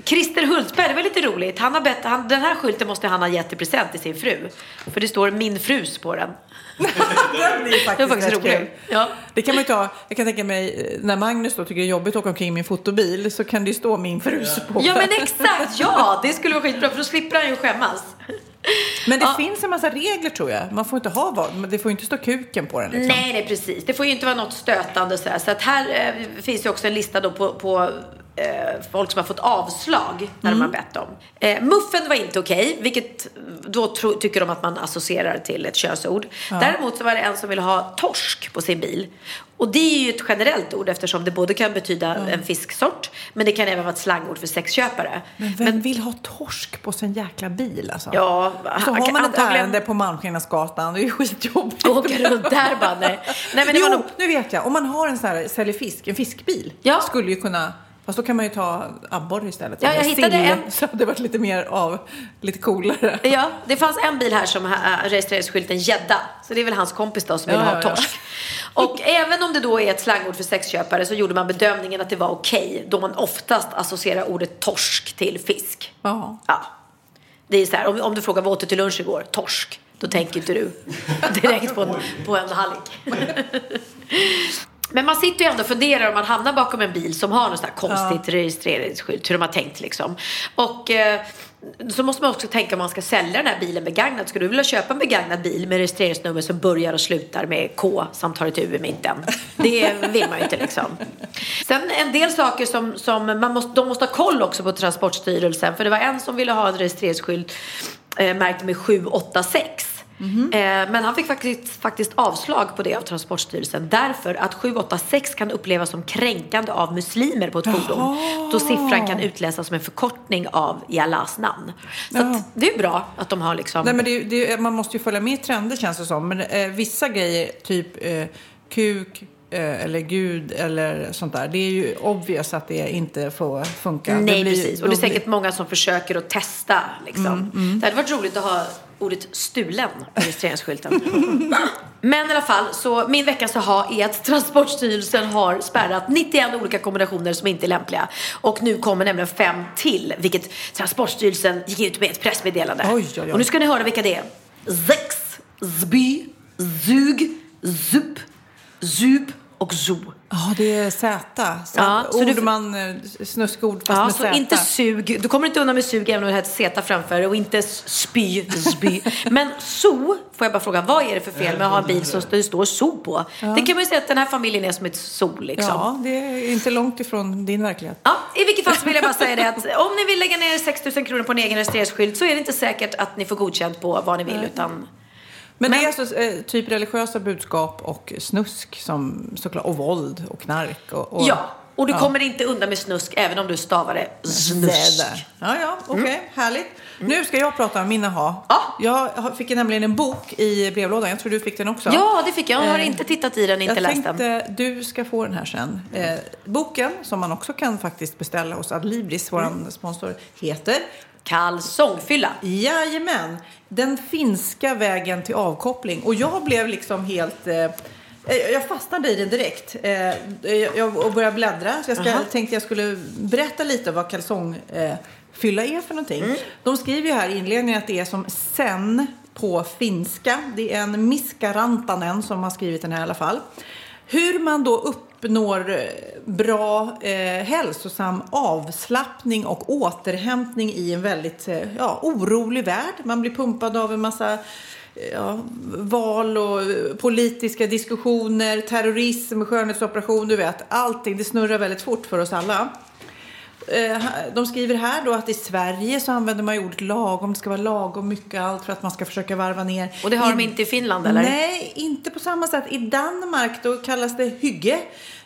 Christer Hultberg, det var lite roligt. Han har bett, han, den här skylten måste han ha gett i present till sin fru. För det står min frus på den. Den blir faktiskt, Det var faktiskt kul. Ja. Det kan man ju ta, jag kan tänka mig eh, när Magnus då tycker det är jobbigt att åka omkring med en fotobil så kan det ju stå min frus på Ja men exakt, ja det skulle vara skitbra för då slipper han ju skämmas. Men det Ja. finns en massa regler tror jag. Man får inte ha vad, det får inte stå kuken på den liksom. Nej, nej precis. Det får ju inte vara något stötande så här. Så att här eh, finns ju också en lista då på, på eh, folk som har fått avslag när Mm. de har bett dem. Eh, muffen var inte okej, vilket då tro, tycker de att man associerar till ett könsord. Ja. Däremot så var det en som ville ha torsk på sin bil. Och det är ju ett generellt ord eftersom det både kan betyda en fisksort men det kan även vara ett slangord för sexköpare. Men vem vill ha torsk på sin jäkla bil alltså? Ja, Så har man ett antagligen- ärende på Malmskillnadsgatan, det är ju skitjobbigt. Åka runt där bara, nej. Nej, men jo, nog- nu vet jag. Om man har en sån här säljer fisk, en fiskbil, skulle ju kunna Fast då kan man ju ta abborre istället. Ja, jag hittade sill, en- Så hade det varit lite mer av, lite coolare. Ja, det fanns en bil här som äh, registreringsskylten gädda. Så det är väl hans kompis då som vill Ja, ha ja, ja. torsk. Och även om det då är ett slangord för sexköpare så gjorde man bedömningen att det var okej då man oftast associerar ordet torsk till fisk. Ja. Ja. Det är så här, om, om du frågar vad åt du till lunch igår? Torsk. Då tänker inte du direkt på en, på en hallick. Men man sitter ju ändå och funderar om man hamnar bakom en bil som har något sånt här konstigt registreringsskylt, hur de har tänkt liksom. Och eh, så måste man också tänka om man ska sälja den här bilen begagnad. Skulle du vilja köpa en begagnad bil med registreringsnummer som börjar och slutar med K samt har ett U i mitten? Det vill man ju inte liksom. Sen en del saker som, som man måste, de måste ha koll också på Transportstyrelsen. För det var en som ville ha en registreringsskylt eh, märkt med 786. Mhm. Eh, men han fick faktiskt, faktiskt avslag på det av Transportstyrelsen därför att 786 kan upplevas som kränkande av muslimer på ett fordon. Då siffran kan utläsas som en förkortning av i Allahs namn. Så att det är bra att de har liksom... Nej, men det, det, man måste ju följa med trender känns det som. Men eh, vissa grejer, typ eh, kuk eh, eller gud eller sånt där. Det är ju obvious att det inte får funka. Nej, blir- precis. Och det är säkert många som försöker att testa. Liksom. Mm, mm. Det hade varit roligt att ha ordet stulen på registreringsskylten. Men i alla fall, så min veckas aha är att Transportstyrelsen har spärrat 91 olika kombinationer som inte är lämpliga. Och nu kommer nämligen fem till, vilket Transportstyrelsen gick ut med ett pressmeddelande. Oj, oj, oj. Och nu ska ni höra vilka det är. Zex, zby, zug, zup, zub och zoo. Ja, det är Z. Så Ja, så ord du- man, eh, snuskord fast Ja, med så Z. inte sug. Du kommer inte undan med sug även om det ett Z framför och inte spy, spy. Men so, får jag bara fråga, vad är det för fel med att ha en bil som det står so på? Ja. Det kan man ju säga att den här familjen är som ett sol liksom. Ja, det är inte långt ifrån din verklighet. Ja, I vilket fall så vill jag bara säga det att om ni vill lägga ner 6 000 kronor på en egen registreringsskylt så är det inte säkert att ni får godkänt på vad ni vill utan Men, det är alltså eh, typ religiösa budskap och snusk som såklart, och våld och knark. Och, och, Ja, och du ja. kommer inte undan med snusk även om du stavar det snusk. Ja, ja, okej, Mm. härligt. Nu ska jag prata om min aha. Jag har- fick nämligen en bok i brevlådan. Jag tror du fick den också. Ja, det fick jag. Jag har Eh, inte tittat i den, inte jag läst den. tänkte du ska få den här sen. Eh, boken, som man också kan faktiskt beställa hos Adlibris, vår Mm. sponsor, heter Kalsongfylla. Jajamän. Den finska vägen till avkoppling. Och jag blev liksom helt... Eh, jag fastnade i den direkt eh, jag, och började bläddra. Så jag ska, Aha. tänkte jag skulle berätta lite vad kalsongfylla eh, är för någonting. Mm. De skriver ju här i inledningen att det är som sen på finska. Det är en Miskarantanen som har skrivit den här i alla fall. Hur man då uppnår eh, bra, eh, hälsosam avslappning och återhämtning i en väldigt eh, ja, orolig värld. Man blir pumpad av en massa eh, ja, val och eh, politiska diskussioner, terrorism, skönhetsoperation, du vet. Allting, det snurrar väldigt fort för oss alla. Eh, De skriver här då att i Sverige så använder man ju ordet lagom. Det ska vara lagom mycket allt för att man ska försöka varva ner. Och det har de inte i Finland eller? Nej, inte på samma sätt. I Danmark då kallas det hygge.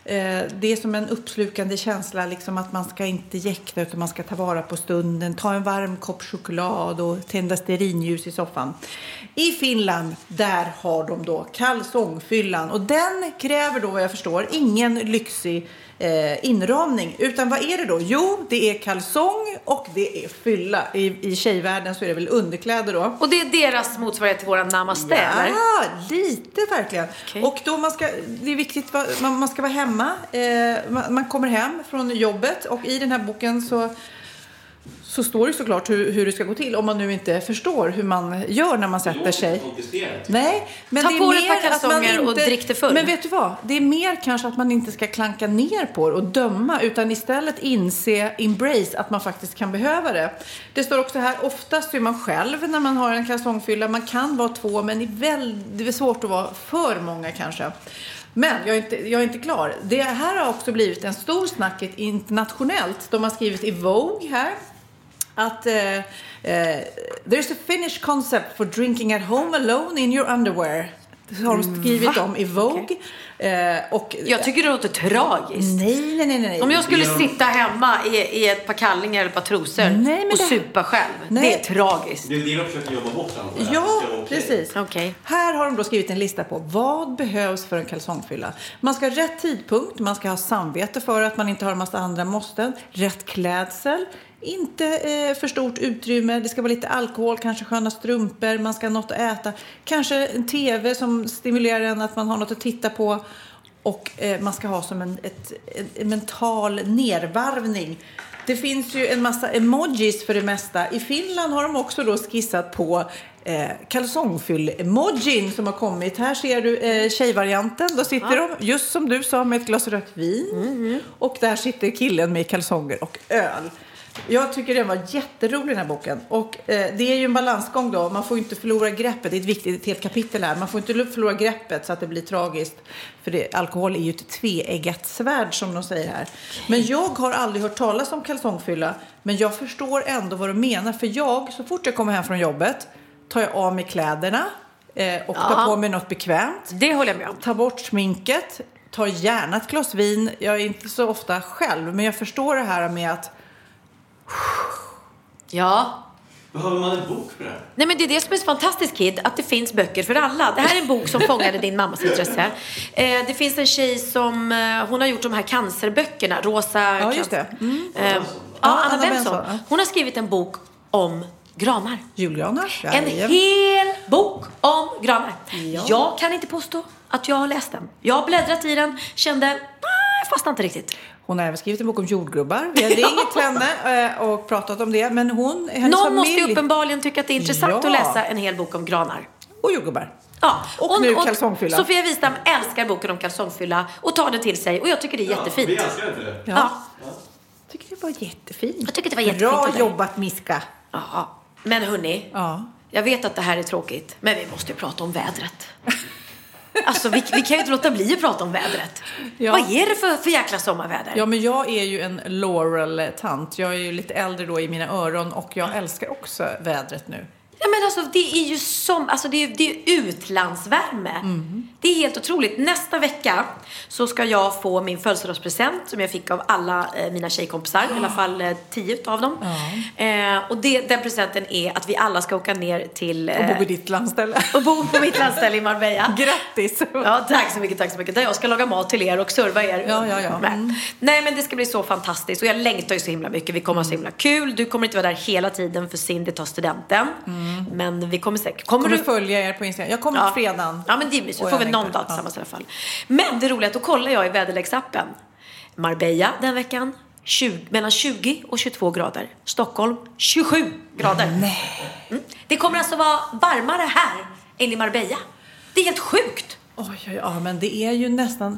Eh, Det är som en uppslukande känsla, liksom att man ska inte jäkta utan man ska ta vara på stunden, ta en varm kopp choklad och tända stearinljus i soffan. I Finland, där har de då kalsongfyllan och den kräver då vad jag förstår ingen lyxig eh, inramning. Utan vad är det då? Jo, det är kalsong och det är fylla. I, I tjejvärlden så är det väl underkläder då. Och det är deras motsvarighet till våran namaste eller? Ja, lite verkligen. Och då man ska, det är viktigt, man, man ska vara hemma. Eh, man, man kommer hem från jobbet och i den här boken så så står det såklart hur, hur det ska gå till om man nu inte förstår hur man gör när man sätter sig. Nej, men Ta det är på dig ett par kalsonger och inte- drick dig full. Men vet du vad? Det är mer kanske att man inte ska klanka ner på det och döma utan istället inse, embrace att man faktiskt kan behöva det. Det står också här, oftast är man själv när man har en kalsongfylla. Man kan vara två men det är väldigt svårt att vara för många kanske. Men jag är, inte, jag är inte klar. Det här har också blivit en stor snackigt internationellt. De har skrivit i Vogue här att eh, eh, there's a Finnish concept for drinking at home alone in your underwear. Har de skrivit Va? om i Vogue. Eh, och, Jag tycker det låter tragiskt. Nej, nej, nej, nej. Om jag skulle Ja. sitta hemma i, i ett par kallingar eller ett par trosor Nej, och det- supa själv. Nej. Det är tragiskt. Det är det de försöker jobba bort Anna. Ja, okej. precis. Här har de då skrivit en lista på vad behövs för en kalsongfylla. Man ska ha rätt tidpunkt, man ska ha samvete för att man inte har en massa andra måsten, rätt klädsel, inte eh, för stort utrymme, det ska vara lite alkohol, kanske sköna strumpor, man ska ha något att äta, kanske en tv som stimulerar en att man har något att titta på och eh, man ska ha som en, ett, en, en mental nervarvning. Det finns ju en massa emojis för det mesta. I Finland har de också då skissat på eh, kalsongfyll-emojin som har kommit. Här ser du eh, tjejvarianten. Då sitter Ja. de, just som du sa, med ett glas rött vin. Och där sitter killen med kalsonger och öl. Jag tycker den var jätterolig den här boken. Och eh, det är ju en balansgång då. Man får inte förlora greppet. Det är ett viktigt ett helt kapitel här. Man får inte förlora greppet så att det blir tragiskt. För det, alkohol är ju ett tveeggat svärd som de säger här. Men jag har aldrig hört talas om kalsongfylla. Men jag förstår ändå vad de menar. För jag, så fort jag kommer hem från jobbet, tar jag av mig kläderna. Eh, och tar Ja. på mig något bekvämt. Det håller jag med om. Tar bort sminket. Tar gärna ett glas vin. Jag är inte så ofta själv. Men jag förstår det här med att Ja. Behöver man en bok för det? Nej men det är det som är så fantastiskt Kid, att det finns böcker för alla. Det här är en bok som fångade din mammas intresse. Eh, det finns en tjej som, eh, hon har gjort de här cancerböckerna, Rosa Ja, just det. Mm. Eh, ja, Anna, Benson. Hon har skrivit en bok om granar. Julgranar? En Jajamän. hel bok om granar. Ja. Jag kan inte påstå att jag har läst den. Jag har bläddrat i den, kände, nej, jag fastnade inte riktigt. Hon har även skrivit en bok om jordgubbar. Vi har ringt henne och pratat om det. Men hon, Någon familj... måste ju uppenbarligen tycka att det är intressant Ja. att läsa en hel bok om granar. Och jordgubbar. Ja, Och nu kalsongfylla. Sofia Wistam älskar boken om kalsongfylla och tar den till sig och jag tycker det är jättefint. Vi älskar inte det. Ja. tycker det var jättefint. Jag tycker det var jättefint Bra jobbat, Miska. Ja. Men hörni, Ja. jag vet att det här är tråkigt, men vi måste ju prata om vädret. Alltså vi, vi kan ju inte låta bli att prata om vädret. Ja. Vad är det för, för jäkla sommarväder? Ja, men jag är ju en Laurel-tant. Jag är ju lite äldre då i mina öron och jag älskar också vädret nu. Ja, men alltså, det är ju som, alltså, det är, det är utlandsvärme. Det är helt otroligt. Nästa vecka så ska jag få min födelsedagspresent som jag fick av alla eh, mina tjejkompisar. I alla fall eh, tio av dem. Eh, och det, den presenten är att vi alla ska åka ner till... Och Eh, bo vid ditt landställe. och bo på mitt landställe i Marbella. Grattis! Ja, tack så mycket, tack så mycket. Där jag ska laga mat till er och serva er. Ja, ja, ja. Mm. Nej, men det ska bli så fantastiskt och jag längtar ju så himla mycket. Vi kommer ha så himla kul. Du kommer inte vara där hela tiden för Cindy tar studenten. Men vi kommer säkert... Kommer, kommer du... följa er på Instagram. Jag kommer Ja. på fredagen. Ja, men det är mysigt. Får vi någon dag tillsammans i alla fall. Men det roliga är att då kollar jag i väderleksappen. Marbella den veckan, 20, mellan 20 och 22 grader. Stockholm, 27 grader. Mm. Det kommer alltså vara varmare här än i Marbella. Det är helt sjukt. Oj, oj, ja, men det är ju nästan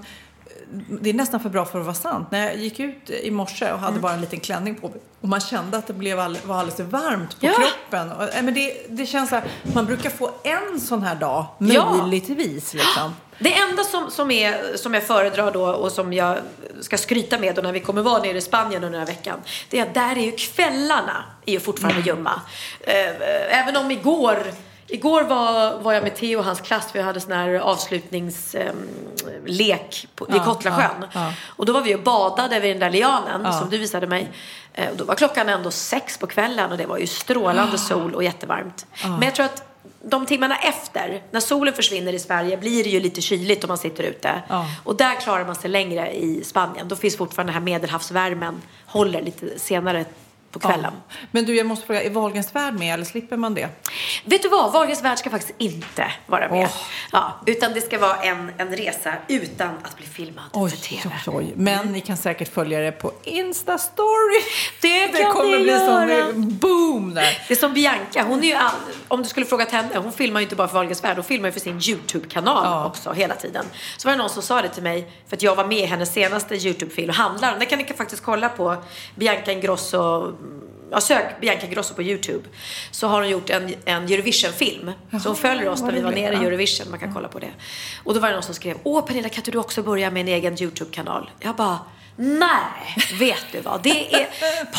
det är nästan för bra för att vara sant. När jag gick ut i morse och hade Mm. bara en liten klänning på mig och man kände att det blev all, var alldeles varmt på Ja. kroppen. Och, men det, det känns så här, man brukar få en sån här dag Ja. möjligtvis liksom. Det enda som, som, är, som jag föredrar då och som jag ska skryta med då när vi kommer vara nere i Spanien under den här veckan. Det är att där är ju kvällarna är ju fortfarande Mm. ljumma. Eh, Även om igår Igår var, var jag med Theo och hans klass. Vi hade sån här avslutningslek på, vid Ja, Kottlasjön. ja, ja. Och då var vi och badade vid den där lianen Ja. som du visade mig. Eh, och då var klockan ändå sex på kvällen och det var ju strålande sol och jättevarmt. Ja. Men jag tror att de timmarna efter, när solen försvinner i Sverige, blir det ju lite kyligt om man sitter ute. Ja. Och där klarar man sig längre i Spanien. Då finns fortfarande den här medelhavsvärmen, håller lite senare på kvällen. Ja. Men du, jag måste fråga, är Wahlgrens värld med eller slipper man det? Vet du vad? Wahlgrens värld ska faktiskt inte vara med. Ja, utan det ska vara en, en resa utan att bli filmad Oj, för TV. oj, oj. Men ni kan säkert följa det på Insta-story. Det, Det kan kommer ni bli göra. sån boom där. Det är som Bianca, hon är ju all, om du skulle frågat henne, hon filmar ju inte bara för Wahlgrens värld, hon filmar ju för sin YouTube-kanal också hela tiden. Så var det någon som sa det till mig, för att jag var med i hennes senaste YouTube-film, Handlaren. Det kan ni faktiskt kolla på Bianca Ingrosso, ja sök Bianca Ingrosso på YouTube. Så har hon gjort en, en Eurovision-film. Så hon följer oss när vi var nere i. Eurovision, man kan kolla på det. Och då var det någon som skrev, åh Pernilla kan inte du också börja med en egen YouTube-kanal? Jag bara, Nej, vet du vad? Det är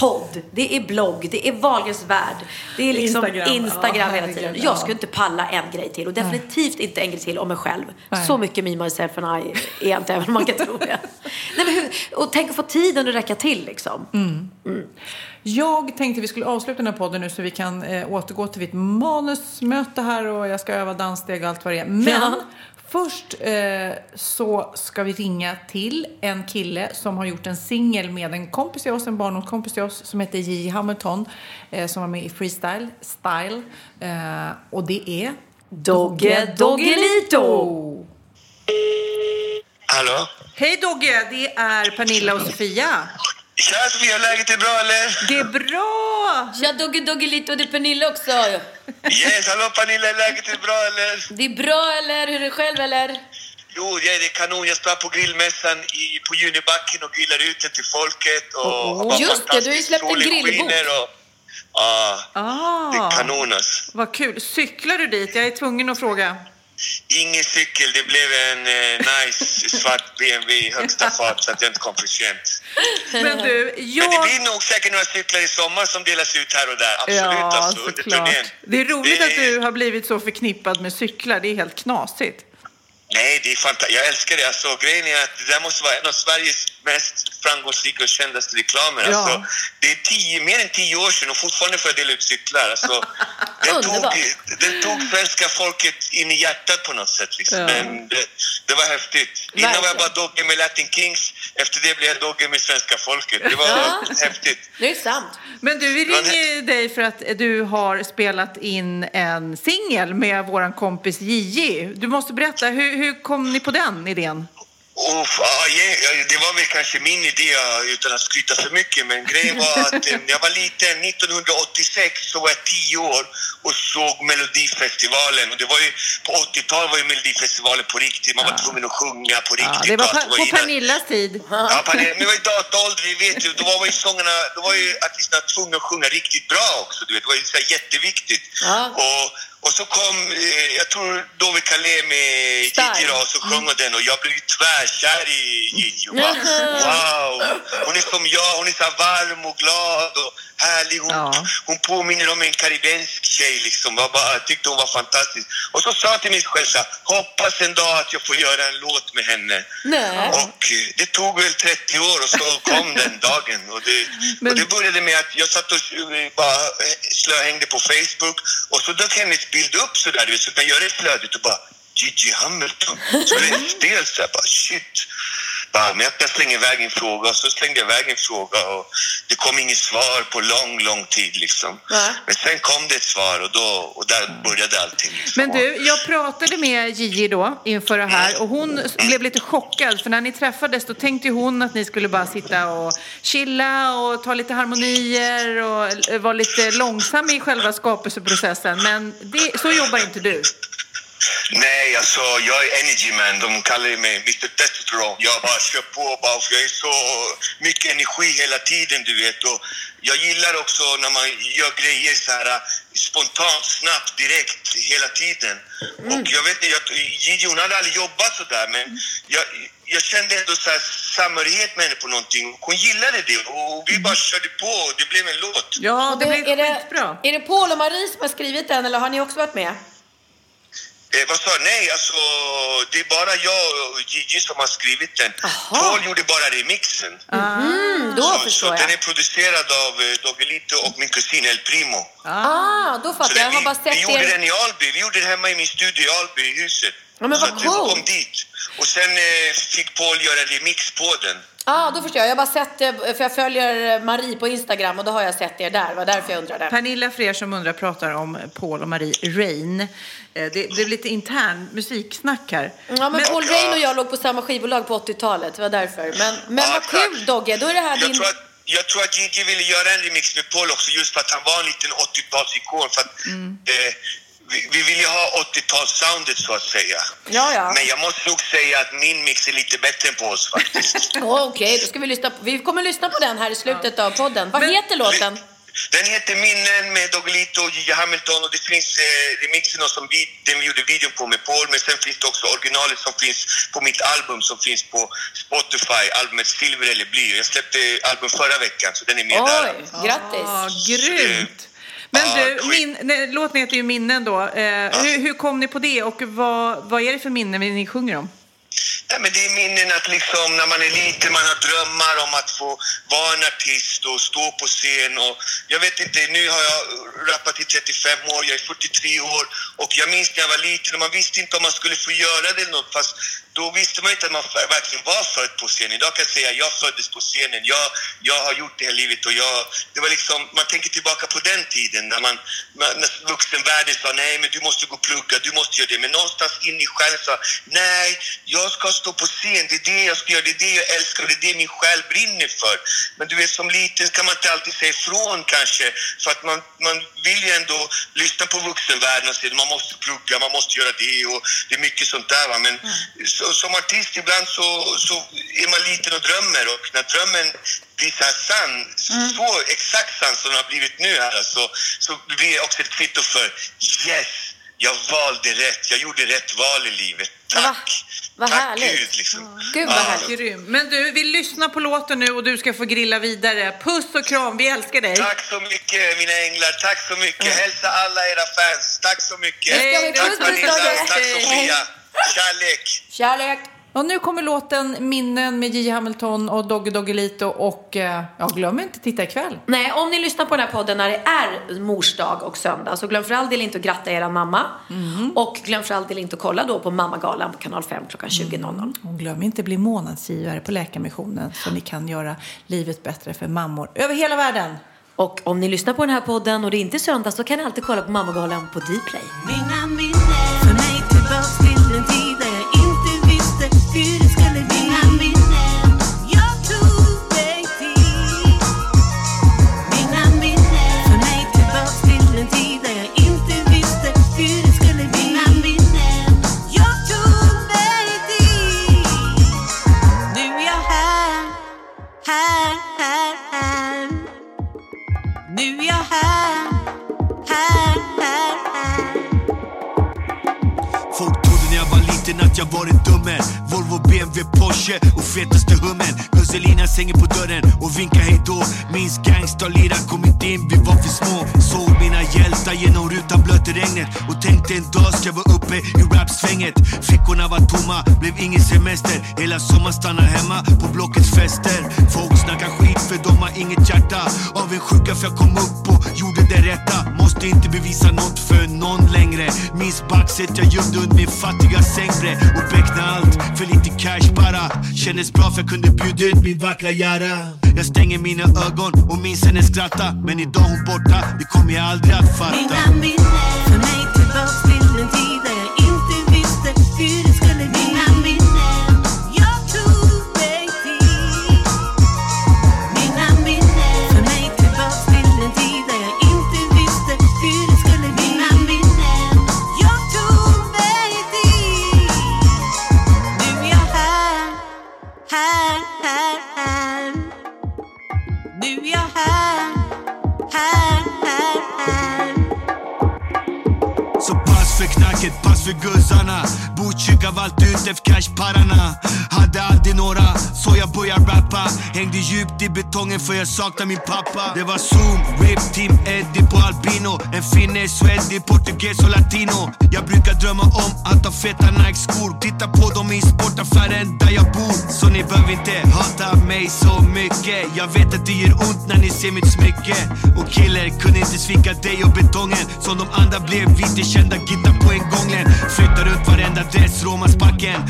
podd, det är blogg, det är Wahlgrens värld. Det är liksom Instagram. Instagram, Ja, hela tiden. ja. Jag skulle inte palla en grej till och definitivt inte en grej till om mig själv. Nej. Så mycket me, myself and I är inte, även om man kan tro det. Nej, men hur, och tänk att få tiden att räcka till liksom. Jag tänkte vi skulle avsluta den här podden nu så vi kan eh, återgå till mitt manusmöte här och jag ska öva danssteg och allt vad det är. Men Ja. först eh, så ska vi ringa till en kille som har gjort en singel med en kompis till oss, en barndomskompis till oss som heter J. Hamilton eh, som var med i Freestyle Style. Eh, och det är Dogge Doggelito! Hallå? Hej Dogge, det är Pernilla och Sofia. Tja Sofia, läget är bra eller? Det är bra! Tja Dogge Doggelito, det är Pernilla också. Yes, hallå Pernilla, läget är bra eller? Det är bra eller? Hur är det själv eller? Jo, ja, det är kanon. Jag står på grillmässan i, på Junibacken och grillar ut den till folket. Och Oh, bara just det, du har ju släppt en grillbok. ja, Ah, det är kanon alltså. Vad kul. Cyklar du dit? Jag är tvungen att fråga. Ingen cykel, det blev en eh, nice svart BMW i högsta fart så att jag inte kom för sent. Men du, Men det jag... blir nog säkert några cyklar i sommar som delas ut här och där. Absolut Ja, alltså, såklart. Det är roligt Det- att du har blivit så förknippad med cyklar. Det är helt knasigt. Nej, det är fantastiskt. Jag älskar det. Alltså, grejen är att det där måste vara en av Sveriges mest framgångsrika och kändaste reklamer. Ja. Alltså, det är tio, mer än tio år sedan och fortfarande får jag dela ut cyklar. Alltså, den, tog, den tog svenska folket in i hjärtat på något sätt. Liksom. Ja. Men det, det var häftigt. Innan var jag bara dogge med Latin Kings. Efter det blev jag dogge med svenska folket. Det var Ja. häftigt. Det är sant. Men du, vi ringer dig för att du har spelat in en singel med våran kompis Gigi. Du måste berätta, hur, hur kom ni på den idén? Ja, ja, ja, det var väl kanske min idé ja, utan att skryta för mycket. Men grejen var att eh, när jag var liten, 1986, så var jag tio år och såg Melodifestivalen. Och det var ju, på 80-talet var ju Melodifestivalen på riktigt. Man var tvungen att sjunga på Ja, riktigt. det var pa- på innan- Pernillas tid. Ja, Pernilla, men det var ju dataålder, vi vet ju. Då var ju sångerna, då var ju artisterna tvungna att sjunga riktigt bra också. Du vet. Det var ju så jätteviktigt. Ja. Och, och så kom, eh, jag tror Dovi Calais med. Gigi och så sjöng hon den och jag blev tvärkär i Gigi. Bara, wow! Hon är som jag, hon är så varm och glad och härlig. Hon, Ja. hon påminner om en karibisk tjej liksom. Jag bara tyckte hon var fantastisk. Och så sa jag till mig själv så här, hoppas en dag att jag får göra en låt med henne. Nej. Och eh, det tog väl 30 år och så kom den dagen. Och det, Men- och det började med att jag satt och eh, bara eh, slöhängde på Facebook och så dök hennes bild upp så där, du vet, så kan jag göra det flödigt och bara Gigi Hamilton. Så det är stel så här bara shit. Bara, men jag slängde iväg en fråga och så slängde jag iväg en fråga och det kom inget svar på lång, lång tid liksom. Nej. Men sen kom det ett svar och, då, och där började allting. Liksom. Men du, jag pratade med Gigi då inför det här och hon blev lite chockad för när ni träffades då tänkte hon att ni skulle bara sitta och chilla och ta lite harmonier och vara lite långsam i själva skapelseprocessen. Men det, så jobbar inte du. Nej, alltså jag är energy man. De kallar mig Mr Testosterone. Jag bara kör på bara för jag är så mycket energi hela tiden, du vet. Och jag gillar också när man gör grejer så här spontant, snabbt, direkt, hela tiden. Och jag vet inte, hon hade aldrig jobbat så där men jag, jag kände ändå så här samhörighet med henne på någonting. Hon gillade det och vi bara körde på och det blev en låt. Ja, Och det blev är, det, skitbra. är det Paul och Marie som har skrivit den eller har ni också varit med? Eh, vad sa? Nej, alltså det är bara jag och Gigi som har skrivit den. Aha. Paul gjorde bara remixen. Mm, då så, förstår så jag. den är producerad av eh, Doggelito och min kusin El Primo. Ah, då Så fattar jag. Jag den, har vi, bara sett vi gjorde er... den i Alby. Vi gjorde den hemma i min studio i Alby, i huset. Ja, men så vad att vi coolt. kom dit. Och sen eh, fick Paul göra en remix på den. Ja, ah, då förstår jag. Jag har bara sett det, för jag följer Marie på Instagram och då har jag sett er där. Det var därför jag undrade. Pernilla, för er som undrar, pratar om Paul och Marie Rain. Eh, Det, det är lite intern musiksnack här. Ja, men Paul Rain och jag låg på samma skivbolag på 80-talet. Det var därför. Men, men vad kul Dogge, då är det här Jag din... tror, att, jag tror att Gigi ville göra en remix med Paul också just för att han var en liten 80-talsikon. För att, eh, vi, vi vill ju ha 80-talssoundet så att säga. Ja, ja. Men jag måste nog säga att min mix är lite bättre än Pauls faktiskt. Åh, Okej, då ska vi lyssna på... Vi kommer lyssna på den här i slutet av podden. Vad heter låten? Den heter Minnen med Doggelito och Gigi Hamilton och det finns eh, remixen och som vi, den vi gjorde videon på med Paul men sen finns det också originalet som finns på mitt album som finns på Spotify, albumet Silver eller Bly. Jag släppte album förra veckan så den är med där. Oj, grattis! Ah, grymt! Men du, min, nej, låten heter ju Minnen då. Eh, hur, hur kom ni på det och vad, vad är det för minnen ni sjunger om? Ja, men det är minnen att liksom när man är liten, man har drömmar om att få vara en artist och stå på scen och jag vet inte, nu har jag rappat i 35 år, jag är 43 år och jag minns när jag var liten och man visste inte om man skulle få göra det eller något fast då visste man inte att man verkligen var född på scen. Idag kan jag säga jag föddes på scenen, jag, jag har gjort det här livet och jag, det var liksom, man tänker tillbaka på den tiden när man, när vuxenvärlden sa nej men du måste gå och plugga, du måste göra det. Men någonstans in i själen sa nej, jag ska stå på scen, det är det jag ska göra, det är det jag älskar och det är det min själ brinner för. Men du vet som liten kan man inte alltid säga ifrån kanske för att man, man vill ju ändå lyssna på vuxenvärlden och säga man måste plugga, man måste göra det och det är mycket sånt där va. Men så, som artist ibland så, så är man liten och drömmer och när drömmen blir så här sann, så exakt sann som den har blivit nu här så, så blir det också ett kvitto för yes, jag valde rätt, jag gjorde rätt val i livet. Tack! Vad Tack härligt. Gud liksom. Gud vad Ja. härligt. Grym. Men du, vi lyssnar på låten nu och du ska få grilla vidare. Puss och kram, vi älskar dig. Tack så mycket mina änglar, tack så mycket. Hälsa alla era fans, tack så mycket. Vi. tack Pernilla, tack Hej. Kärlek. Kärlek. Och nu kommer låten Minnen med J. Hamilton och Dogge Doggelito och eh, ja, glöm inte att titta ikväll. Nej, om ni lyssnar på den här podden när det är mors dag och söndag så glöm för all del inte att gratta era mamma. Och glöm för all del inte att kolla då på Mammagalan på kanal 5 klockan 20.00. Och glöm inte att bli månadsgivare på Läkarmissionen så ni kan göra livet bättre för mammor över hela världen. Och om ni lyssnar på den här podden och det är inte söndag så kan ni alltid kolla på Mammagalan på Dplay. Mina minnen BMW, Porsche och fetaste hummen. Guzelina sänger på dörren och vinkar hejdå Minns gangsta-lira kommit in, vi var för små. Såg mina hjältar genom rutan blöt i regnet. Och tänkte en dag ska jag vara uppe i rapsvänget. Fickorna var tomma, blev ingen semester. Hela sommaren stannar hemma på blockets fester. Folk snackar skit för de har inget hjärta. Avundsjuka för jag kom upp och gjorde det rätta. Måste inte bevisa något för någon längre. Minns baxet jag gömde under min fattiga sängbrädd. Och beckna allt för lite cash bara. Kändes bra för jag kunde bjuda ut min vackra Yara. Jag stänger mina ögon och minns henne skratta. Men idag hon borta, det kommer jag aldrig att fatta. Mina minnen för mig tillbaks till djupt i betongen för jag saknar min pappa. Det var Zoom, rape Team Eddie på albino. En finne, sweddig, portugis och latino. Jag brukar drömma om att ha feta Nike-skor. Titta på dem i sportaffären där jag bor. Så ni behöver inte hata mig så mycket. Jag vet att det gör ont när ni ser mitt smycke. Och killer kunde inte svika dig och betongen. Som de andra blev vita kända gitta på en gånglen Flyttar runt varenda dress, Romansbacken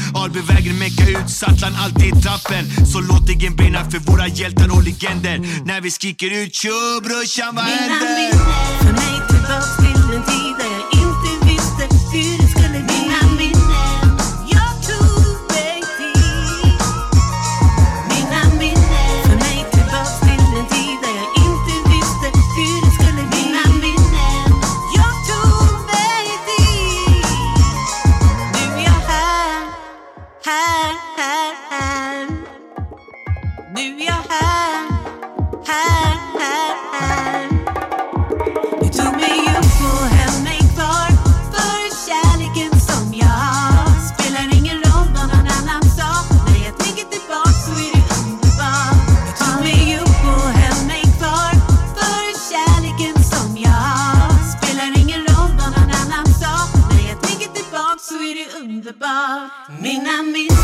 vägrar mecka ut, Zlatan alltid i trappen. Så låt ingen brinna för våra hjältar och legender. När vi skriker ut tjo brorsan vad händer? för mig tillbaks underbart.